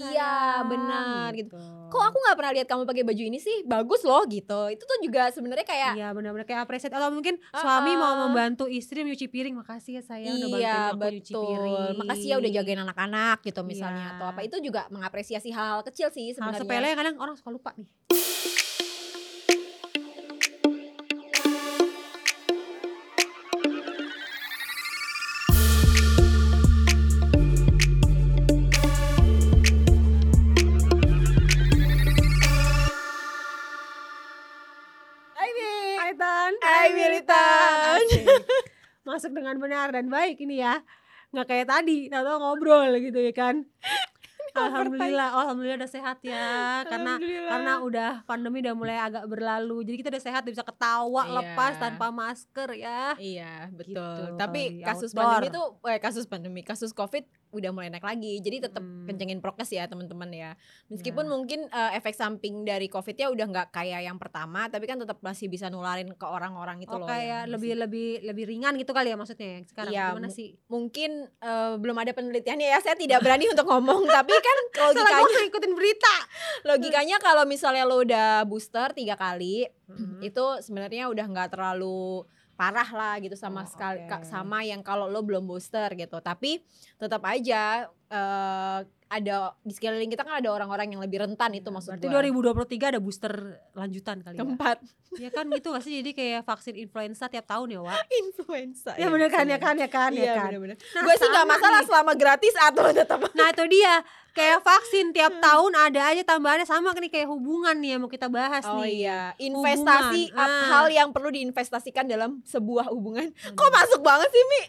Iya, benar, gitu. kok aku nggak pernah lihat kamu pakai baju ini sih? Bagus loh gitu. Itu tuh juga sebenarnya kayak Iya benar-benar kayak appreciate. Atau mungkin suami mau membantu istri nyuci piring. Makasih ya sayang udah iya bantuin aku nyuci betul. piring. Makasih ya udah jagain anak-anak gitu misalnya Iya. atau apa. Itu juga mengapresiasi hal kecil sih hal sebenarnya. sepele yang kadang orang suka lupa nih Masuk dengan benar dan baik ini ya. Nggak kayak tadi tahu ngobrol gitu ya kan. Alhamdulillah, oh, alhamdulillah udah sehat ya. Karena karena udah pandemi udah mulai agak berlalu. Jadi kita udah sehat udah bisa ketawa Iya. lepas tanpa masker ya. Iya betul. Gitu, Tapi kasus outdoor. pandemi tuh, eh kasus pandemi, kasus covid udah mulai naik lagi. Jadi tetap Hmm. kencengin prokes ya teman-teman ya. Meskipun Ya. mungkin eh, efek samping dari covidnya udah nggak kayak yang pertama, tapi kan tetap masih bisa nularin ke orang-orang itu oh loh. kayak lebih masih- lebih lebih ringan gitu kali ya maksudnya ya sekarang Iya, gimana sih mungkin eh, belum ada penelitiannya ya. Saya tidak berani untuk ngomong. Tapi kan logikanya, ikutin berita logikanya kalau misalnya lo udah booster tiga kali, Mhm. itu sebenarnya udah nggak terlalu parah lah gitu sama Oh, sekali ka- sama yang kalau lo belum booster gitu. Tapi tetap aja eh, ada di sekeliling kita kan ada orang-orang yang lebih rentan itu maksud berarti gua 2023 ada booster lanjutan kali ya keempat ya kan gitu gak sih jadi kayak vaksin influenza tiap tahun ya Wak influenza ya bener kan ya kan ya kan ya iya kan bener-bener Nah, gue sih nggak sama masalah nih. selama gratis atau tetap Nah itu dia kayak vaksin tiap Hmm. tahun ada aja tambahannya sama nih kayak hubungan nih yang mau kita bahas Oh nih. iya, investasi Hubungan, ap- ah. hal yang perlu diinvestasikan dalam sebuah hubungan. Aduh. Kok masuk banget sih Mi?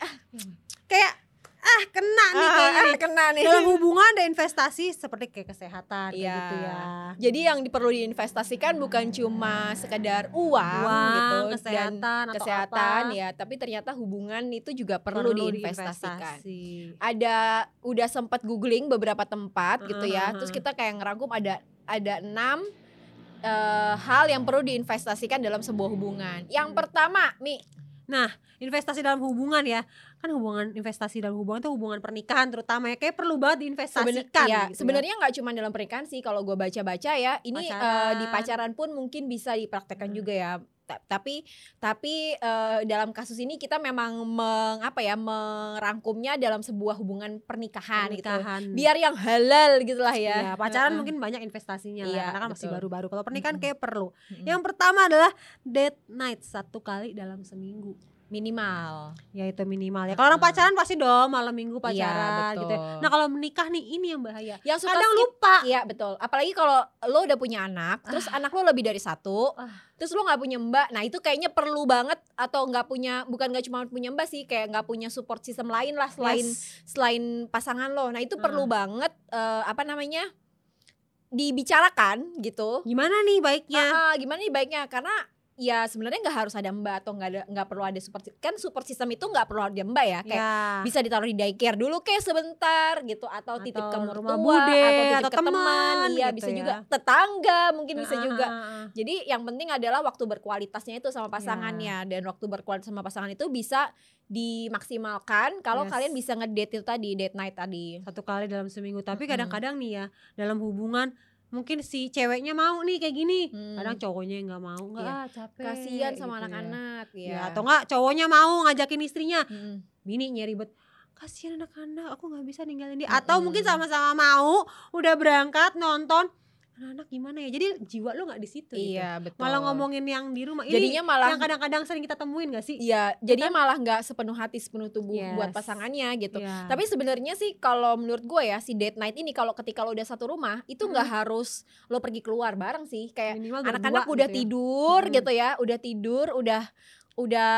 kayak ah kena nih Ah, kayaknya ah, nih. kena nih. Dalam hubungan ada investasi seperti kayak kesehatan Iya. gitu ya. Jadi yang perlu diinvestasikan bukan cuma sekedar uang, Uang, gitu dan kesehatan atau kesehatan apa. ya, tapi ternyata hubungan itu juga perlu, diinvestasikan. diinvestasi. Ada udah sempat googling beberapa tempat gitu ya. Terus kita kayak ngerangkum ada ada enam eh, hal yang perlu diinvestasikan dalam sebuah hubungan. Yang pertama, Mi, Investasi dalam hubungan ya. Kan hubungan investasi dalam hubungan itu hubungan pernikahan terutama ya kayak perlu banget diinvestasikan iya, gitu ya. sebenarnya nggak cuma dalam pernikahan sih kalau gue baca-baca ya ini eh, Pacaran. di pacaran pun mungkin bisa dipraktekkan Hmm. juga ya tapi tapi eh, dalam kasus ini kita memang meng, apa ya merangkumnya dalam sebuah hubungan pernikahan, gitu pernikahan. biar yang halal gitulah ya Iya, pacaran Heeh. mungkin banyak investasinya lah Iya, karena kan masih baru-baru. Kalau pernikahan Mm-mm. kayak perlu. Mm-mm. Yang pertama adalah date night satu kali dalam seminggu. Minimal Ya itu minimal ya. Kalau orang pacaran pasti dong malam minggu Iya, pacaran gitu. ya. betul. Nah kalau menikah nih ini yang bahaya. yang suka Kadang skip lupa. Iya betul. Apalagi kalau lo udah punya anak, terus anak lo lebih dari satu, Ah. terus lo nggak punya mbak. Nah itu kayaknya perlu banget atau nggak punya, bukan nggak cuma punya mbak sih, kayak nggak punya support system lain lah selain Yes. selain pasangan lo. Nah itu Ah. perlu banget eh, apa namanya dibicarakan gitu. Gimana nih baiknya? Ah, ah, gimana nih baiknya? Karena ya sebenarnya nggak harus ada mbak atau nggak ada nggak perlu ada support sy- kan support system itu nggak perlu ada mbak ya kayak ya. bisa ditaruh di daycare dulu kayak sebentar gitu atau, titip ke Atau mertua rumah bude, atau titip atau ke teman iya gitu bisa ya. juga tetangga mungkin bisa Ah, juga jadi yang penting adalah waktu berkualitasnya itu sama Iya. pasangannya dan waktu berkualitas sama pasangan itu bisa dimaksimalkan kalau Yes. kalian bisa ngedate itu tadi date night tadi Satu kali dalam seminggu. Tapi kadang-kadang nih ya dalam hubungan mungkin si ceweknya mau nih kayak gini. Hmm. Kadang cowoknya yang nggak mau, nggak Iya. ah capek. kasihan sama gitu ya. anak-anak ya, Ya, atau enggak cowoknya mau ngajakin istrinya Mm-mm. bininya ribet kasihan anak-anak aku nggak bisa ninggalin dia Mm-mm. atau mungkin sama-sama mau udah berangkat nonton anak-anak gimana ya jadi jiwa lu nggak di situ gitu. iya betul malah ngomongin yang di rumah ini jadinya malah yang kadang-kadang sering kita temuin gak sih Iya, jadinya kan? malah nggak sepenuh hati sepenuh tubuh buat Yes. pasangannya gitu. Iya. Tapi sebenarnya sih kalau menurut gue ya si date night ini kalau ketika lo udah satu rumah itu nggak harus lo pergi keluar bareng sih. Kayak anak-anak udah gitu ya. tidur Mm. gitu ya, udah tidur, udah udah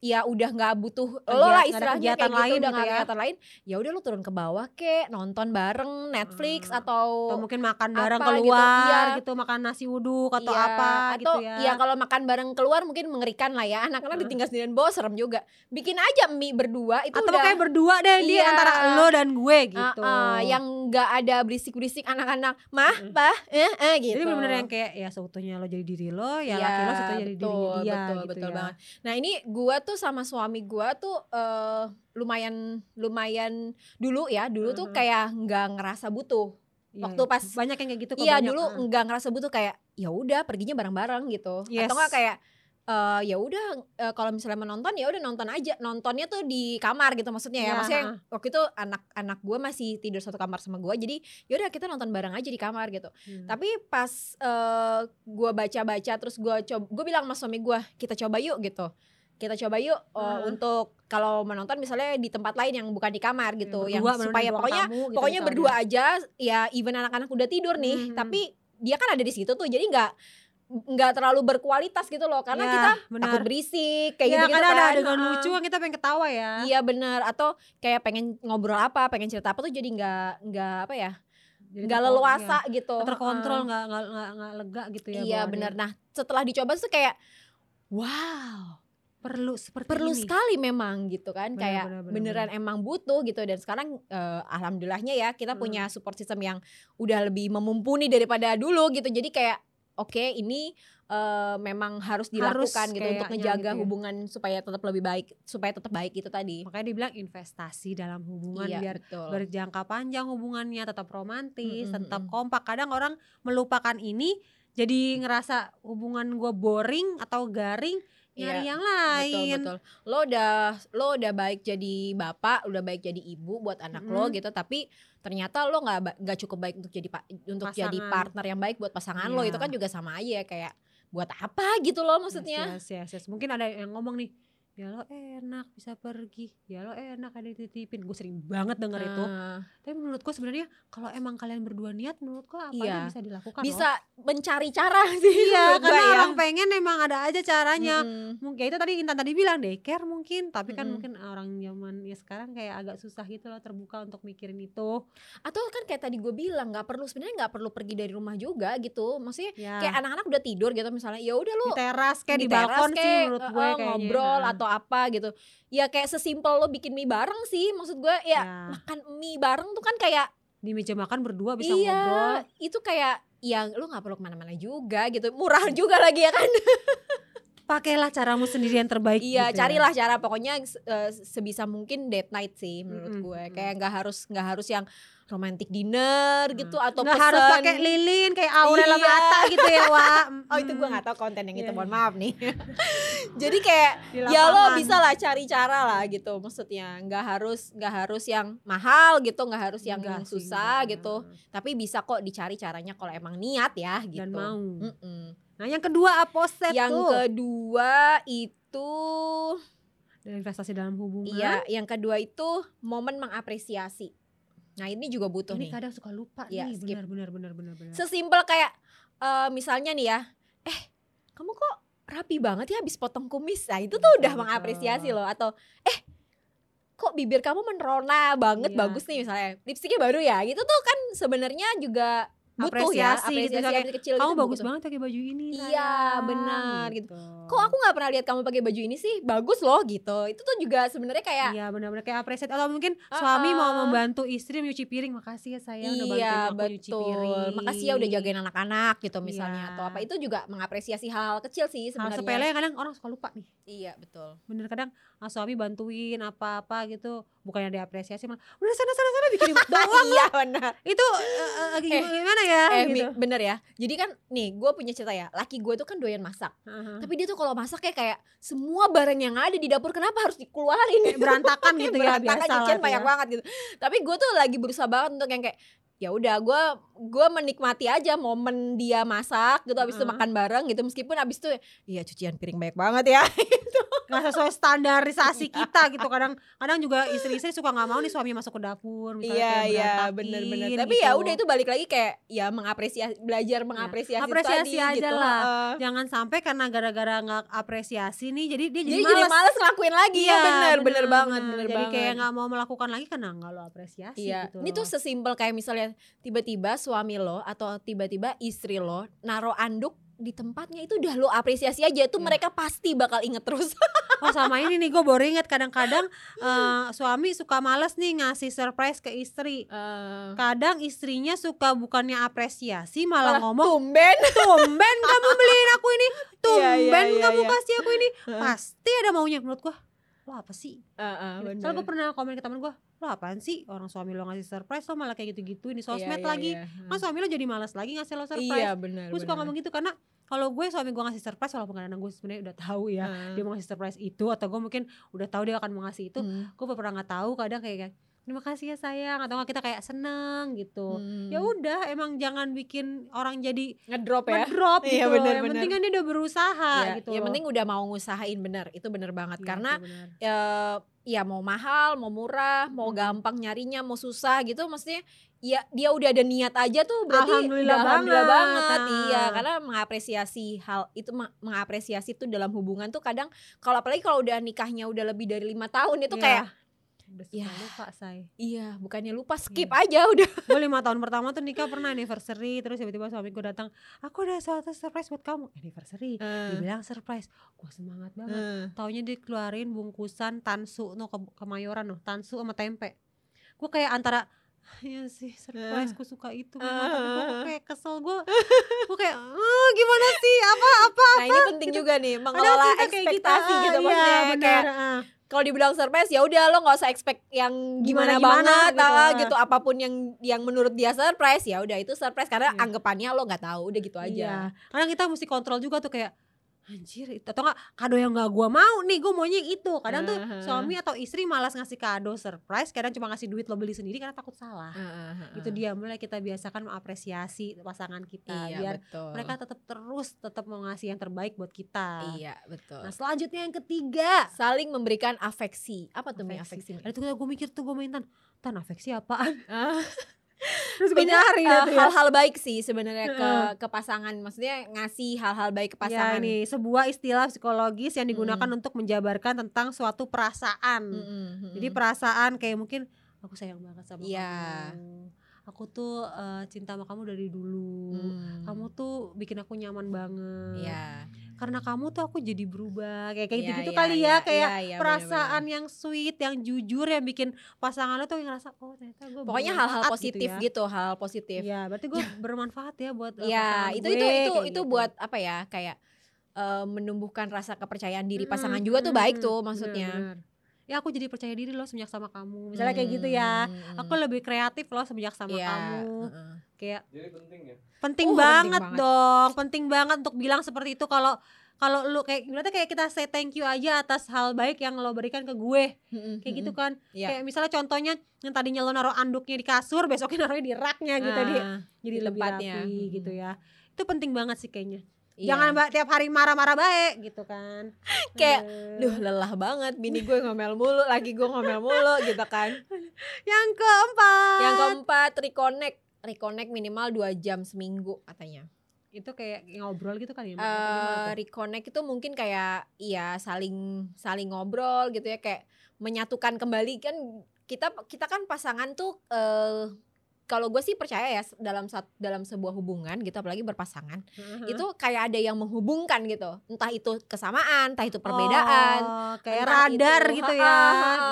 ya udah nggak butuh lo lah istilahnya kegiatan kayak gitu lain udah gitu ya. kegiatan lain ya udah lo turun ke bawah kek nonton bareng Netflix Hmm. atau atau mungkin makan bareng apa gitu, keluar iya. gitu, makan nasi uduk atau Iya, apa atau gitu ya ya kalau makan bareng keluar mungkin mengerikan lah ya anak-anak Heeh. ditinggal sendirian bawa serem juga bikin aja mie berdua itu atau udah kayak berdua deh dia Iya. antara lo dan gue gitu ah, yang nggak ada berisik-berisik anak-anak mah bah eh, eh, gitu jadi bener-bener yang kayak ya seutuhnya lo jadi diri lo ya Iya, laki lo seutuhnya jadi betul, dia betul, gitu betul ya banget. Nah ini gua tuh sama suami gua tuh eh, lumayan lumayan dulu ya dulu tuh Mhm. kayak nggak ngerasa butuh Iya, waktu pas banyak yang kayak gitu kok, iya dulu heeh. nggak ngerasa butuh kayak ya udah perginya bareng-bareng gitu Yes. atau nggak kayak eh, ya udah eh, kalau misalnya menonton ya udah nonton aja nontonnya tuh di kamar gitu maksudnya ya Iya, maksudnya heeh. waktu itu anak-anak gue masih tidur satu kamar sama gue jadi ya udah kita nonton bareng aja di kamar gitu Hmm. tapi pas eh, gue baca-baca terus gue coba gue bilang sama suami gue kita coba yuk gitu kita coba yuk Heeh. untuk kalau menonton misalnya di tempat lain yang bukan di kamar gitu yang Berdua, bener-bener supaya pokoknya tamu gitu pokoknya misalnya. berdua aja ya even anak-anak udah tidur nih Mhm. tapi dia kan ada di situ tuh jadi nggak nggak terlalu berkualitas gitu loh karena Ya, kita benar. takut berisik kayak Iya, gitu gitu kan ada adegan Heeh. lucu kan kita pengen ketawa ya iya bener atau kayak pengen ngobrol apa pengen cerita apa tuh jadi nggak nggak apa ya nggak leluasa gitu iya. terkontrol nggak nggak nggak lega gitu ya iya bener nah setelah dicoba tuh kayak wow perlu seperti perlu ini. sekali memang gitu kan. Benar, kayak benar, benar, beneran emang butuh gitu. Dan sekarang eh, alhamdulillahnya ya kita Hmm. punya support system yang udah lebih memumpuni daripada dulu gitu. Jadi kayak oke ini eh, memang harus dilakukan gitu untuk ngejaga gitu ya. hubungan supaya tetap lebih baik supaya tetap baik itu tadi. Makanya dibilang investasi dalam hubungan iya biar betul. berjangka panjang hubungannya tetap romantis Mm, mm, tetap kompak. Kadang orang melupakan ini jadi ngerasa hubungan gue boring atau garing nyari Iya, yang betul lain betul lo udah lo udah baik jadi bapak udah baik jadi ibu buat anak lo Mm. gitu tapi ternyata lo nggak nggak cukup baik untuk jadi untuk jadi Pasangan. partner yang baik buat pasangan lo Iya. itu kan juga sama aja ya, kayak buat apa gitu loh maksudnya Yes, yes, yes. mungkin ada yang ngomong nih ya lo enak bisa pergi ya lo enak ada dititipin gue sering banget denger itu Ah, tapi menurut gue sebenarnya kalau emang kalian berdua niat menurut gue apa Iya. bisa dilakukan loh. bisa mencari cara sih iya karena ya. orang pengen emang ada aja caranya Mm-mm. mungkin ya itu tadi Intan tadi bilang daycare mungkin tapi kan Mm-mm. mungkin orang zaman ya sekarang kayak agak susah gitu loh terbuka untuk mikirin itu atau kan kayak tadi gue bilang nggak perlu sebenarnya nggak perlu pergi dari rumah juga gitu maksudnya ya kayak anak-anak udah tidur gitu misalnya ya udah lu di teras kayak di, teras balkon sih kayak, menurut eh, gue kayaknya ngobrol Heeh. atau apa gitu. Ya kayak sesimpel lo bikin mie bareng sih maksud gue ya Ya, makan mie bareng tuh kan kayak di meja makan berdua bisa iya ngobrol. itu kayak yang lu nggak perlu ke mana-mana juga gitu. Murah juga lagi ya kan pakailah caramu sendiri yang terbaik iya gitu ya. carilah cara pokoknya eh, sebisa mungkin date night sih menurut Mm-mm, gue kayak nggak harus nggak harus yang romantic dinner gitu atau nggak harus pakai lilin kayak Aurel Iya. Atta gitu ya Wak Oh itu gue Mm. gak tahu konten yang itu Iya, mohon iya. maaf nih Jadi kayak ya lo bisa lah cari cara lah gitu maksudnya nggak harus nggak harus yang mahal gitu nggak harus yang Enggak sih, susah enggak. gitu tapi bisa kok dicari caranya kalau emang niat ya gitu dan mau Mm-mm. Nah yang kedua aposet yang tuh? kedua itu dan investasi dalam hubungan? Iya yang kedua itu momen mengapresiasi. Nah ini juga butuh ini nih. kadang suka lupa Iya, nih. skip. benar benar benar benar benar. Sesimpel kayak eh, misalnya nih ya eh kamu kok rapi banget ya habis potong kumis? Nah itu tuh udah betul. mengapresiasi loh. Atau eh kok bibir kamu menerona banget? Iya. bagus nih misalnya. Lipstiknya baru ya. Gitu tuh kan sebenarnya juga butuh ya Apresiasi gitu, apresiasi kayak, kecil kamu gitu bagus butuh. banget pakai baju ini Iya, sayang, benar, gitu. kok aku nggak pernah lihat kamu pakai baju ini sih? Bagus loh gitu. Itu tuh juga sebenarnya kayak Iya benar-benar kayak apresiasi. Atau mungkin suami mau membantu istri nyuci piring. Makasih ya sayang udah bantuin iya aku nyuci betul piring. Makasih ya udah jagain anak-anak gitu misalnya Iya. atau apa. Itu juga mengapresiasi hal kecil sih hal sebenarnya. sepele kadang orang suka lupa nih. Iya betul. Bener kadang ah, suami bantuin apa-apa gitu bukannya diapresiasi malah udah sana sana sana bikin doang iya benar. Itu eh, eh, Eh, gimana ya eh gitu. bener ya. Jadi kan nih gue punya cerita ya. Laki gue tuh kan doyan masak. Heeh. tapi dia tuh kalau masak kayak kayak semua barang yang ada di dapur kenapa harus dikeluarin? Berantakan gitu ya Berantakan, biasa lah banyak ya. banget gitu. Tapi gue tuh lagi berusaha banget untuk yang kayak ya udah gue gue menikmati aja momen dia masak gitu abis itu Heeh. makan bareng gitu meskipun abis itu iya cucian piring banyak banget ya nggak sesuai standarisasi kita gitu kadang kadang juga istri-istri suka nggak mau nih suami masuk ke dapur misalnya iya kayak iya bener-bener tapi gitu. ya udah itu balik lagi kayak ya mengapresiasi belajar mengapresiasi itu apresiasi tadi, aja gitu. lah. Heeh. jangan sampai karena gara-gara nggak apresiasi nih jadi dia jadi, jadi jadi males. males ngelakuin lagi ya bener bener banget bener. bener jadi banget kayak nggak mau melakukan lagi karena nggak lo apresiasi Iya, gitu ini tuh sesimpel kayak misalnya tiba-tiba suami lo atau tiba-tiba istri lo naruh anduk di tempatnya itu udah lo apresiasi aja itu Iya. mereka pasti bakal inget terus. oh sama ini nih gue baru inget kadang-kadang eh, suami suka males nih ngasih surprise ke istri kadang istrinya suka bukannya apresiasi malah, Malah ngomong tumben. tumben kamu beliin aku ini tumben Iya, iya, iya, kamu iya. kasih aku ini pasti ada maunya menurut gua lo apa sih Gitu. bener. soalnya gue pernah komen ke temen gue lo apaan sih orang suami lo ngasih surprise lo malah kayak gitu-gitu ini sosmed Iya, iya, lagi iya. kan suami lo jadi malas lagi ngasih lo surprise Iya benar. gue suka ngomong gitu karena kalau gue suami gue ngasih surprise walaupun kadang gue sebenarnya udah tahu ya dia mau ngasih surprise itu atau gue mungkin udah tahu dia akan mau ngasih itu Hmm. gue pernah nggak tahu kadang kayak kayak, terima kasih ya sayang atau kita kayak seneng gitu Hmm. ya udah emang jangan bikin orang jadi ngedrop ya. ngedrop Iya, gitu bener, yang bener. penting kan dia udah berusaha Iya, gitu yang penting udah mau ngusahain bener itu bener banget Iya, karena itu benar. ya ya mau mahal mau murah mau Hmm. gampang nyarinya mau susah gitu maksudnya ya dia udah ada niat aja tuh berarti Alhamdulillah alhamdulillah banget, banget ah. iya karena mengapresiasi hal itu mengapresiasi tuh dalam hubungan tuh kadang kalau apalagi kalau udah nikahnya udah lebih dari lima tahun itu Iya. kayak udah Ya. suka lupa say. Iya bukannya lupa skip Iya. aja udah. Gue lima tahun pertama tuh nikah pernah anniversary terus tiba-tiba suami gue datang aku ada suatu surprise buat kamu. Anniversary dibilang surprise. Gue semangat banget. Eh. taunya dikeluarin bungkusan tansu no ke kemayoran no tansu sama tempe. Gue kayak antara Iya sih surprise gue suka itu memang. Tapi gue kayak kesel gue gue kayak "Eh, gimana sih? Apa apa nah ini penting juga nih mengelola cinta kayak ekspektasi ah, gitu iya, maksudnya bener, kayak ah. Kalau dibilang surprise ya udah lo nggak usah expect yang gimana, Gimana-gimana banget gitu. ah, gitu apa pun yang yang menurut dia surprise ya udah itu surprise karena Iya. anggapannya lo nggak tahu udah gitu aja Iya. Karena kita mesti kontrol juga tuh kayak anjir itu atau enggak kado yang gak gua mau nih gue maunya yang itu. Kadang tuh Aha. suami atau istri malas ngasih kado surprise kadang cuma ngasih duit lo beli sendiri karena takut salah. Heeh, heeh. itu dia mulai kita biasakan mengapresiasi pasangan kita iya biar betul. mereka tetap terus tetap mau ngasih yang terbaik buat kita. Iya betul. Nah selanjutnya yang ketiga. Saling memberikan afeksi. Apa tuh Afeksi. afeksi tuh gue mikir tuh gue main tan tan afeksi apaan? Ah, terus gue nyari eh, tuh ya. hal-hal baik sih sebenarnya ke ke pasangan maksudnya ngasih hal-hal baik ke Ya pasangan ini sebuah istilah psikologis yang digunakan Mm. untuk menjabarkan tentang suatu perasaan. Mm-mm, mm-mm. Jadi perasaan kayak mungkin aku sayang banget sama Iya. kamu. Aku tuh eh, cinta sama kamu dari dulu. Hmm. Kamu tuh bikin aku nyaman banget. Iya. Karena kamu tuh aku jadi berubah. Kayak kayak Iya, gitu-gitu iya, kali iya, ya, kayak iya, iya, perasaan bener-bener. yang sweet, yang jujur yang bikin pasangan lo tuh ngerasa oh ternyata gue pokoknya hal-hal positif gitu, hal positif Iya, berarti gue bermanfaat ya buat Iya, pasangan itu gue, itu itu kayak itu gitu. buat apa ya? Kayak eh, menumbuhkan rasa kepercayaan diri Mm-mm, pasangan juga tuh baik mm-mm, tuh bener, maksudnya. bener. Ya aku jadi percaya diri loh semenjak sama kamu. Misalnya kayak gitu ya. Hmm, Aku lebih kreatif loh semenjak sama iya, kamu. heeh. Kayak Jadi penting ya. penting Uh, penting banget banget. dong. Penting banget untuk bilang seperti itu kalau kalau lu kayak berarti kayak kita say thank you aja atas hal baik yang lo berikan ke gue. Mm-mm, Kayak gitu kan. Iya. Kayak misalnya contohnya yang tadinya lo naruh anduknya di kasur, besoknya naruhnya di raknya gitu di Ah, jadi di lebih tempatnya. rapi Mm-mm. gitu ya. Itu penting banget sih kayaknya. Iya. Jangan mbak tiap hari marah-marah baik gitu kan. Kayak. Duh lelah banget bini gue ngomel mulu lagi gue ngomel mulu gitu kan Yang keempat. yang keempat reconnect reconnect minimal dua jam seminggu katanya itu kayak ngobrol gitu kali ya Mbak? tuh? reconnect itu mungkin kayak iya saling saling ngobrol gitu ya kayak menyatukan kembali kan kita kita kan pasangan tuh eh kalau gue sih percaya ya dalam sat, dalam sebuah hubungan gitu apalagi berpasangan Heeh. itu kayak ada yang menghubungkan gitu entah itu kesamaan entah itu perbedaan Oh, kayak radar itu, gitu ya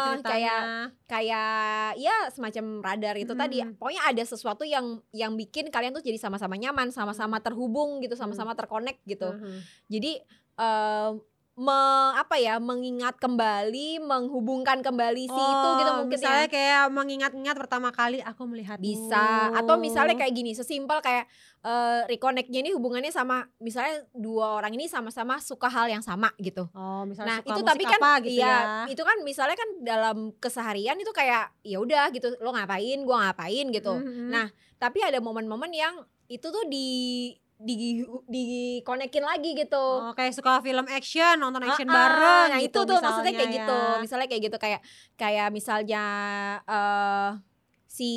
ceritanya. kayak kayak ya semacam radar itu tadi Hmm. pokoknya ada sesuatu yang yang bikin kalian tuh jadi sama-sama nyaman sama-sama terhubung gitu sama-sama terkonek gitu Heeh. jadi eh, me- apa ya mengingat kembali menghubungkan kembali si itu gitu Oh, mungkin misalnya ya. kayak mengingat-ingat pertama kali aku melihat bisa. Atau misalnya kayak gini sesimpel kayak eh, reconnectnya ini hubungannya sama misalnya dua orang ini sama-sama suka hal yang sama gitu. Oh Nah misalnya suka itu tapi kan apa gitu iya, ya. itu kan misalnya kan dalam keseharian itu kayak ya udah gitu lo ngapain? Gua ngapain? gitu. Mhm. Nah tapi ada momen-momen yang itu tuh di di di konekin lagi gitu. oh, kayak suka film action nonton action Ah, ah, bareng Nah gitu itu tuh maksudnya kayak ya. gitu. Misalnya kayak gitu kayak kayak misalnya eh si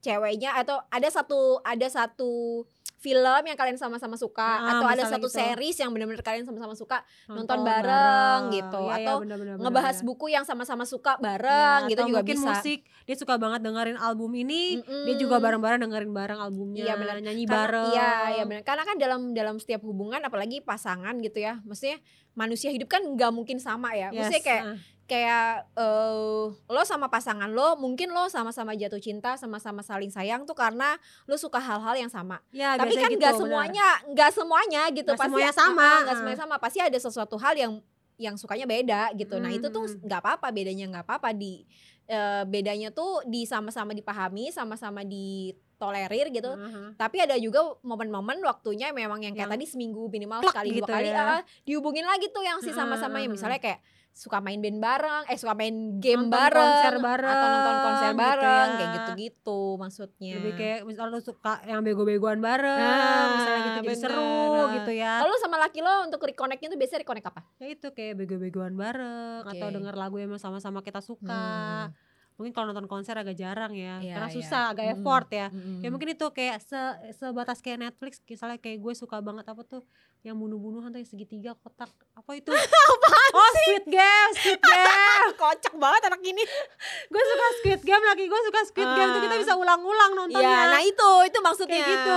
ceweknya atau ada satu ada satu film yang kalian sama-sama suka Ah, atau ada satu gitu. series yang benar-benar kalian sama-sama suka nonton bareng gitu, Iya, iya, atau bener-bener, ngebahas bener-bener. buku yang sama-sama suka Ya, bareng gitu atau juga mungkin bisa. musik dia suka banget dengerin album ini dia Mm-mm. juga bareng-bareng dengerin bareng albumnya Iya, bener. nyanyi Karena- bareng Iya, iya benar. Karena kan dalam dalam setiap hubungan apalagi pasangan gitu ya. Maksudnya manusia hidup kan nggak mungkin sama ya. Yes, Maksudnya kayak ah. Kayak eh, lo sama pasangan lo mungkin lo sama-sama jatuh cinta, sama-sama saling sayang tuh karena lo suka hal-hal yang sama. ya, Tapi kan gitu, nggak bener. semuanya, nggak semuanya gitu. Nggak semuanya sama, nggak semuanya sama. Pasti ada sesuatu hal yang yang sukanya beda gitu. Nah itu tuh Hmm. nggak apa-apa bedanya nggak apa-apa di eh, bedanya tuh di sama-sama dipahami, sama-sama ditolerir gitu. Aha. Tapi ada juga momen-momen waktunya memang yang kayak Yang tadi seminggu minimal sekali gitu dua kali ya. ah, dihubungin lagi tuh yang si sama-sama yang Heeh. misalnya kayak suka main band bareng, eh suka main game Nonton bareng, konser atau nonton konser bareng, gitu bareng, ya. kayak gitu-gitu maksudnya. lebih kayak misalnya lu suka yang bego-begoan bareng Nah, misalnya gitu jadi bener. seru Nah. gitu ya Kalau sama laki lo untuk reconnectnya tuh biasanya reconnect apa? ya itu kayak bego-begoan bareng atau Oke. denger lagu yang sama-sama kita suka Hmm. Mungkin kalau nonton konser agak jarang ya Iya, karena iya. susah agak Mm-mm. effort ya Mm-mm. ya mungkin itu kayak se sebatas kayak Netflix misalnya kayak gue suka banget apa tuh yang bunuh-bunuhan tuh yang segitiga kotak apa itu oh Squid Game Squid Game kocak banget anak ini. gue suka Squid Game lagi gue suka Squid Game tuh kita Ah. bisa ulang-ulang nontonnya Iya, nah itu itu maksudnya. Kayak gitu.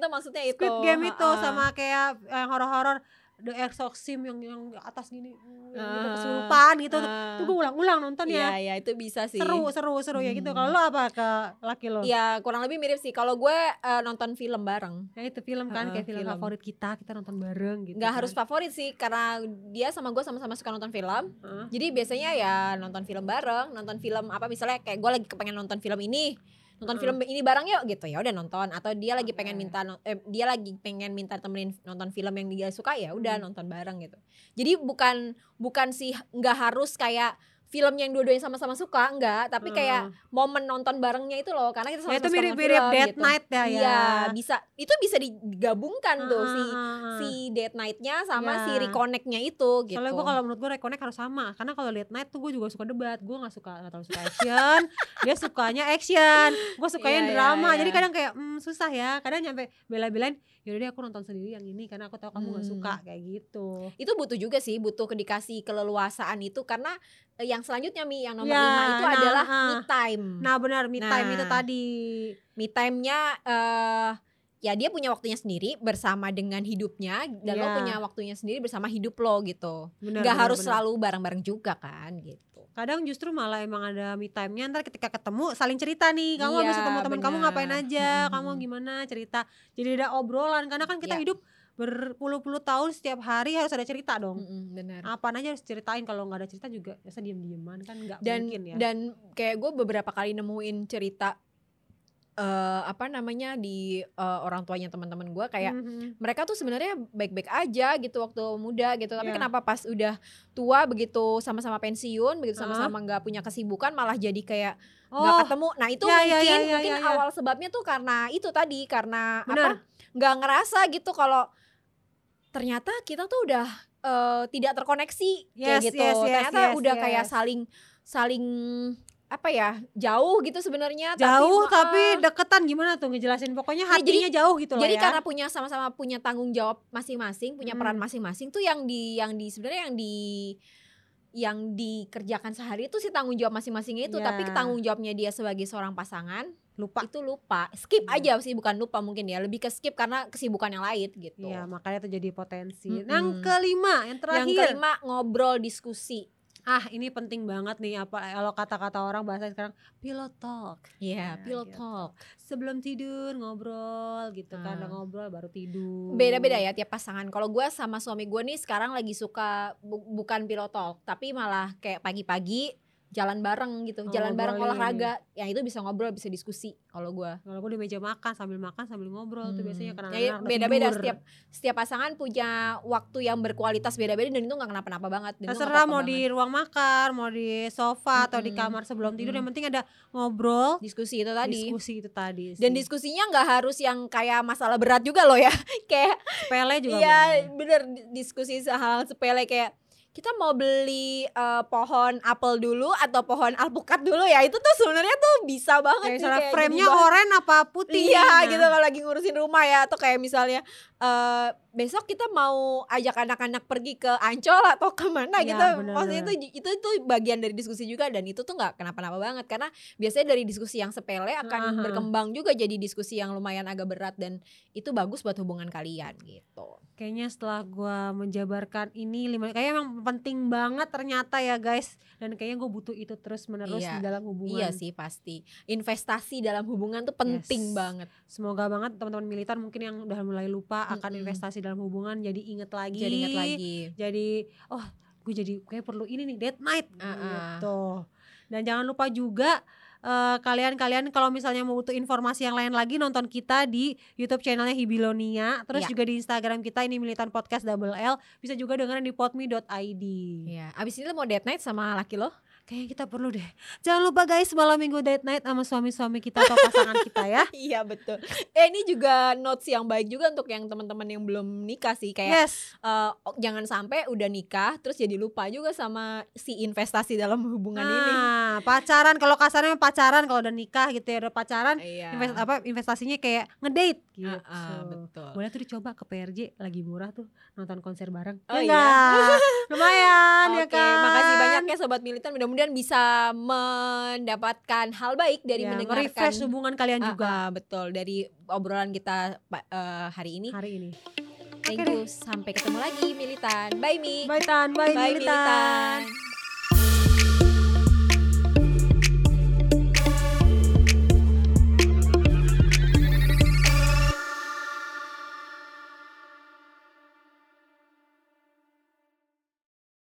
Tuh maksudnya itu. Squid Game itu Ha-ha. sama kayak yang horor-horor The Exorcism yang yang atas gini yang gitu Ah. kesurupan gitu Ah. tuh gue ulang-ulang nonton Iya, ya iya itu bisa sih. seru seru seru ya gitu Hmm. kalau lo apa ke laki lo Iya, kurang lebih mirip sih. Kalau gue eh, nonton film bareng. ya itu film kan Heeh, kayak film, film. favorit kita kita nonton bareng gitu nggak kan. harus favorit sih karena dia sama gue sama-sama suka nonton film. Heeh. Jadi biasanya ya nonton film bareng, nonton film apa misalnya kayak gue lagi kepengen nonton film ini, nonton film ini bareng yuk gitu ya udah nonton atau dia lagi pengen minta eh, dia lagi pengen minta temenin nonton film yang dia suka ya udah Hmm. nonton bareng gitu. Jadi bukan bukan sih nggak harus kayak film yang dua-duanya sama-sama suka enggak, tapi kayak Heeh. momen nonton barengnya itu loh karena kita ya sama-sama itu suka nonton mirip-mirip film Dead gitu. Night ya ya Iya, bisa itu bisa digabungkan tuh si Heeh. si date night-nya sama si Iya. reconnect-nya itu gitu. Soalnya gue kalau menurut gue reconnect harus sama Karena kalau late night tuh gue juga suka debat Gue gak suka gak terlalu suka action Dia sukanya action Gue sukanya Iya, iya, drama iya. Jadi kadang kayak hmm, susah ya Kadang nyampe bela-belain Yaudah deh aku nonton sendiri yang ini Karena aku tahu kamu gak Hmm. suka Kayak gitu itu butuh juga sih butuh dikasih keleluasaan itu karena eh, yang selanjutnya mi yang nomor Ya, lima itu nah, adalah ah. me time Nah benar me time Nah. itu tadi me time-nya eh ya dia punya waktunya sendiri bersama dengan hidupnya dan lo Ya. punya waktunya sendiri bersama hidup lo gitu benar, nggak harus benar. selalu bareng-bareng juga kan gitu Kadang justru malah emang ada me time-nya Ntar ketika ketemu saling cerita nih Kamu habis Iya, ketemu teman kamu ngapain aja? Mm-mm. Kamu gimana? cerita. Jadi ada obrolan Karena kan kita Iya. hidup berpuluh-puluh tahun setiap hari harus ada cerita dong. Mm-mm, benar. Apaan aja harus ceritain kalau nggak ada cerita juga biasa diem dieman kan nggak mungkin ya. dan kayak gue beberapa kali nemuin cerita eh apa namanya di eh, orang tuanya teman-teman gue kayak Mhm. mereka tuh sebenarnya baik-baik aja gitu waktu muda gitu tapi Iya. kenapa pas udah tua begitu sama-sama pensiun begitu sama-sama nggak punya kesibukan malah jadi kayak nggak oh ketemu nah itu Ya, ya, mungkin ya, ya, mungkin ya, ya. awal sebabnya tuh karena itu tadi karena Benar. apa nggak ngerasa gitu kalau ternyata kita tuh udah eh, tidak terkoneksi kayak Yes, gitu yes, yes, ternyata yes, udah kayak yes. saling saling apa ya jauh gitu sebenarnya jauh tapi, tapi, eh, deketan gimana tuh ngejelasin pokoknya Ya, jadi- hatinya jauh gitu jadi lah ya karena punya sama-sama punya tanggung jawab masing-masing, punya Hmm. peran masing-masing tuh yang di yang di sebenarnya yang di yang dikerjakan sehari itu si tanggung jawab masing-masingnya itu, Ya. tapi tanggung jawabnya dia sebagai seorang pasangan lupa itu lupa. Skip Hmm. aja sih bukan lupa mungkin ya, lebih ke skip karena kesibukan yang lain gitu. Iya makanya tuh jadi potensi Mm-mm. yang kelima yang terakhir Yang kelima ngobrol diskusi. Ah ini penting banget nih apa kalau kata-kata orang bahasa sekarang pillow talk Iya, Ya, pillow gitu. talk. sebelum tidur ngobrol gitu kan Ah. udah ngobrol baru tidur Beda-beda ya tiap pasangan. Kalau gue sama suami gue nih sekarang lagi suka bu- bukan pillow talk, tapi malah kayak pagi-pagi jalan bareng gitu, Oh, jalan bareng olahraga. Yang itu bisa ngobrol, bisa diskusi kalau gue. kalau gue di meja makan sambil makan sambil ngobrol tuh biasanya karena Ya, udah beda-beda setiap setiap pasangan punya waktu yang berkualitas beda-beda dan itu nggak kenapa-napa banget. Dan Terserah mau banget. di ruang makan, mau di sofa atau di Mm-mm. kamar sebelum tidur Mm-mm. yang penting ada ngobrol, diskusi itu tadi. diskusi itu tadi. Dan sih. diskusinya nggak harus yang kayak masalah berat juga loh ya. kayak sepele juga Iya bener di- diskusi hal sepele kayak kita mau beli eh, pohon apel dulu atau pohon alpukat dulu ya. Itu tuh sebenarnya tuh bisa banget Kayak sih kayak frame-nya oranye apa putih. Iya Nah, gitu kalau lagi ngurusin rumah ya. Atau kayak misalnya eh besok kita mau ajak anak-anak pergi ke Ancol atau ke mana Iya, gitu. bener, Maksudnya itu itu itu bagian dari diskusi juga. Dan itu tuh nggak kenapa-napa banget. Karena biasanya dari diskusi yang sepele akan Aha. berkembang juga jadi diskusi yang lumayan agak berat. Dan itu bagus buat hubungan kalian gitu. Kayaknya setelah gua menjabarkan ini lima kayak emang penting banget ternyata ya guys dan kayaknya gue butuh itu terus menerus Iya. di dalam hubungan. Iya sih pasti. Investasi dalam hubungan tuh penting Yes. banget. Semoga banget teman-teman militan mungkin yang udah mulai lupa akan Mm-mm. investasi dalam hubungan jadi inget lagi. Jadi ingat lagi. Jadi oh gue jadi kayak perlu ini nih date night Ah, ah. gitu. Dan jangan lupa juga eh, kalian-kalian kalau misalnya mau butuh informasi yang lain lagi nonton kita di YouTube channelnya Hibilonia, terus Ya. juga di Instagram kita ini Militan Podcast Double L, bisa juga dengerin di podme.id. Iya, abis ini lo mau date night sama laki lo? Kayaknya kita perlu deh. Jangan lupa guys malam minggu date night sama suami-suami kita atau pasangan kita ya. Iya betul. Eh ini juga notes yang baik juga untuk yang teman-teman yang belum nikah sih kayak Yes. oh, jangan sampai udah nikah terus jadi lupa juga sama si investasi dalam hubungan ini. Nah, pacaran kalau kasarnya pacaran kalau udah nikah gitu ya udah pacaran Iya. invest apa investasinya kayak ngedate gitu. Ah, ah, betul. Boleh tuh dicoba ke PRJ lagi murah tuh nonton konser bareng. Oh Ya iya. Lumayan ya Oke, kan. makasih banyak ya sobat militan. Mudah-mudahan bisa mendapatkan hal baik dari Ya, mendengarkan nge-refresh hubungan kalian Ah, juga ah, betul dari obrolan kita eh, hari ini. hari ini. Thank Oke you. Sampai ketemu lagi militan. Bye Mi. Bye Tan, bye, Bye militan. militan.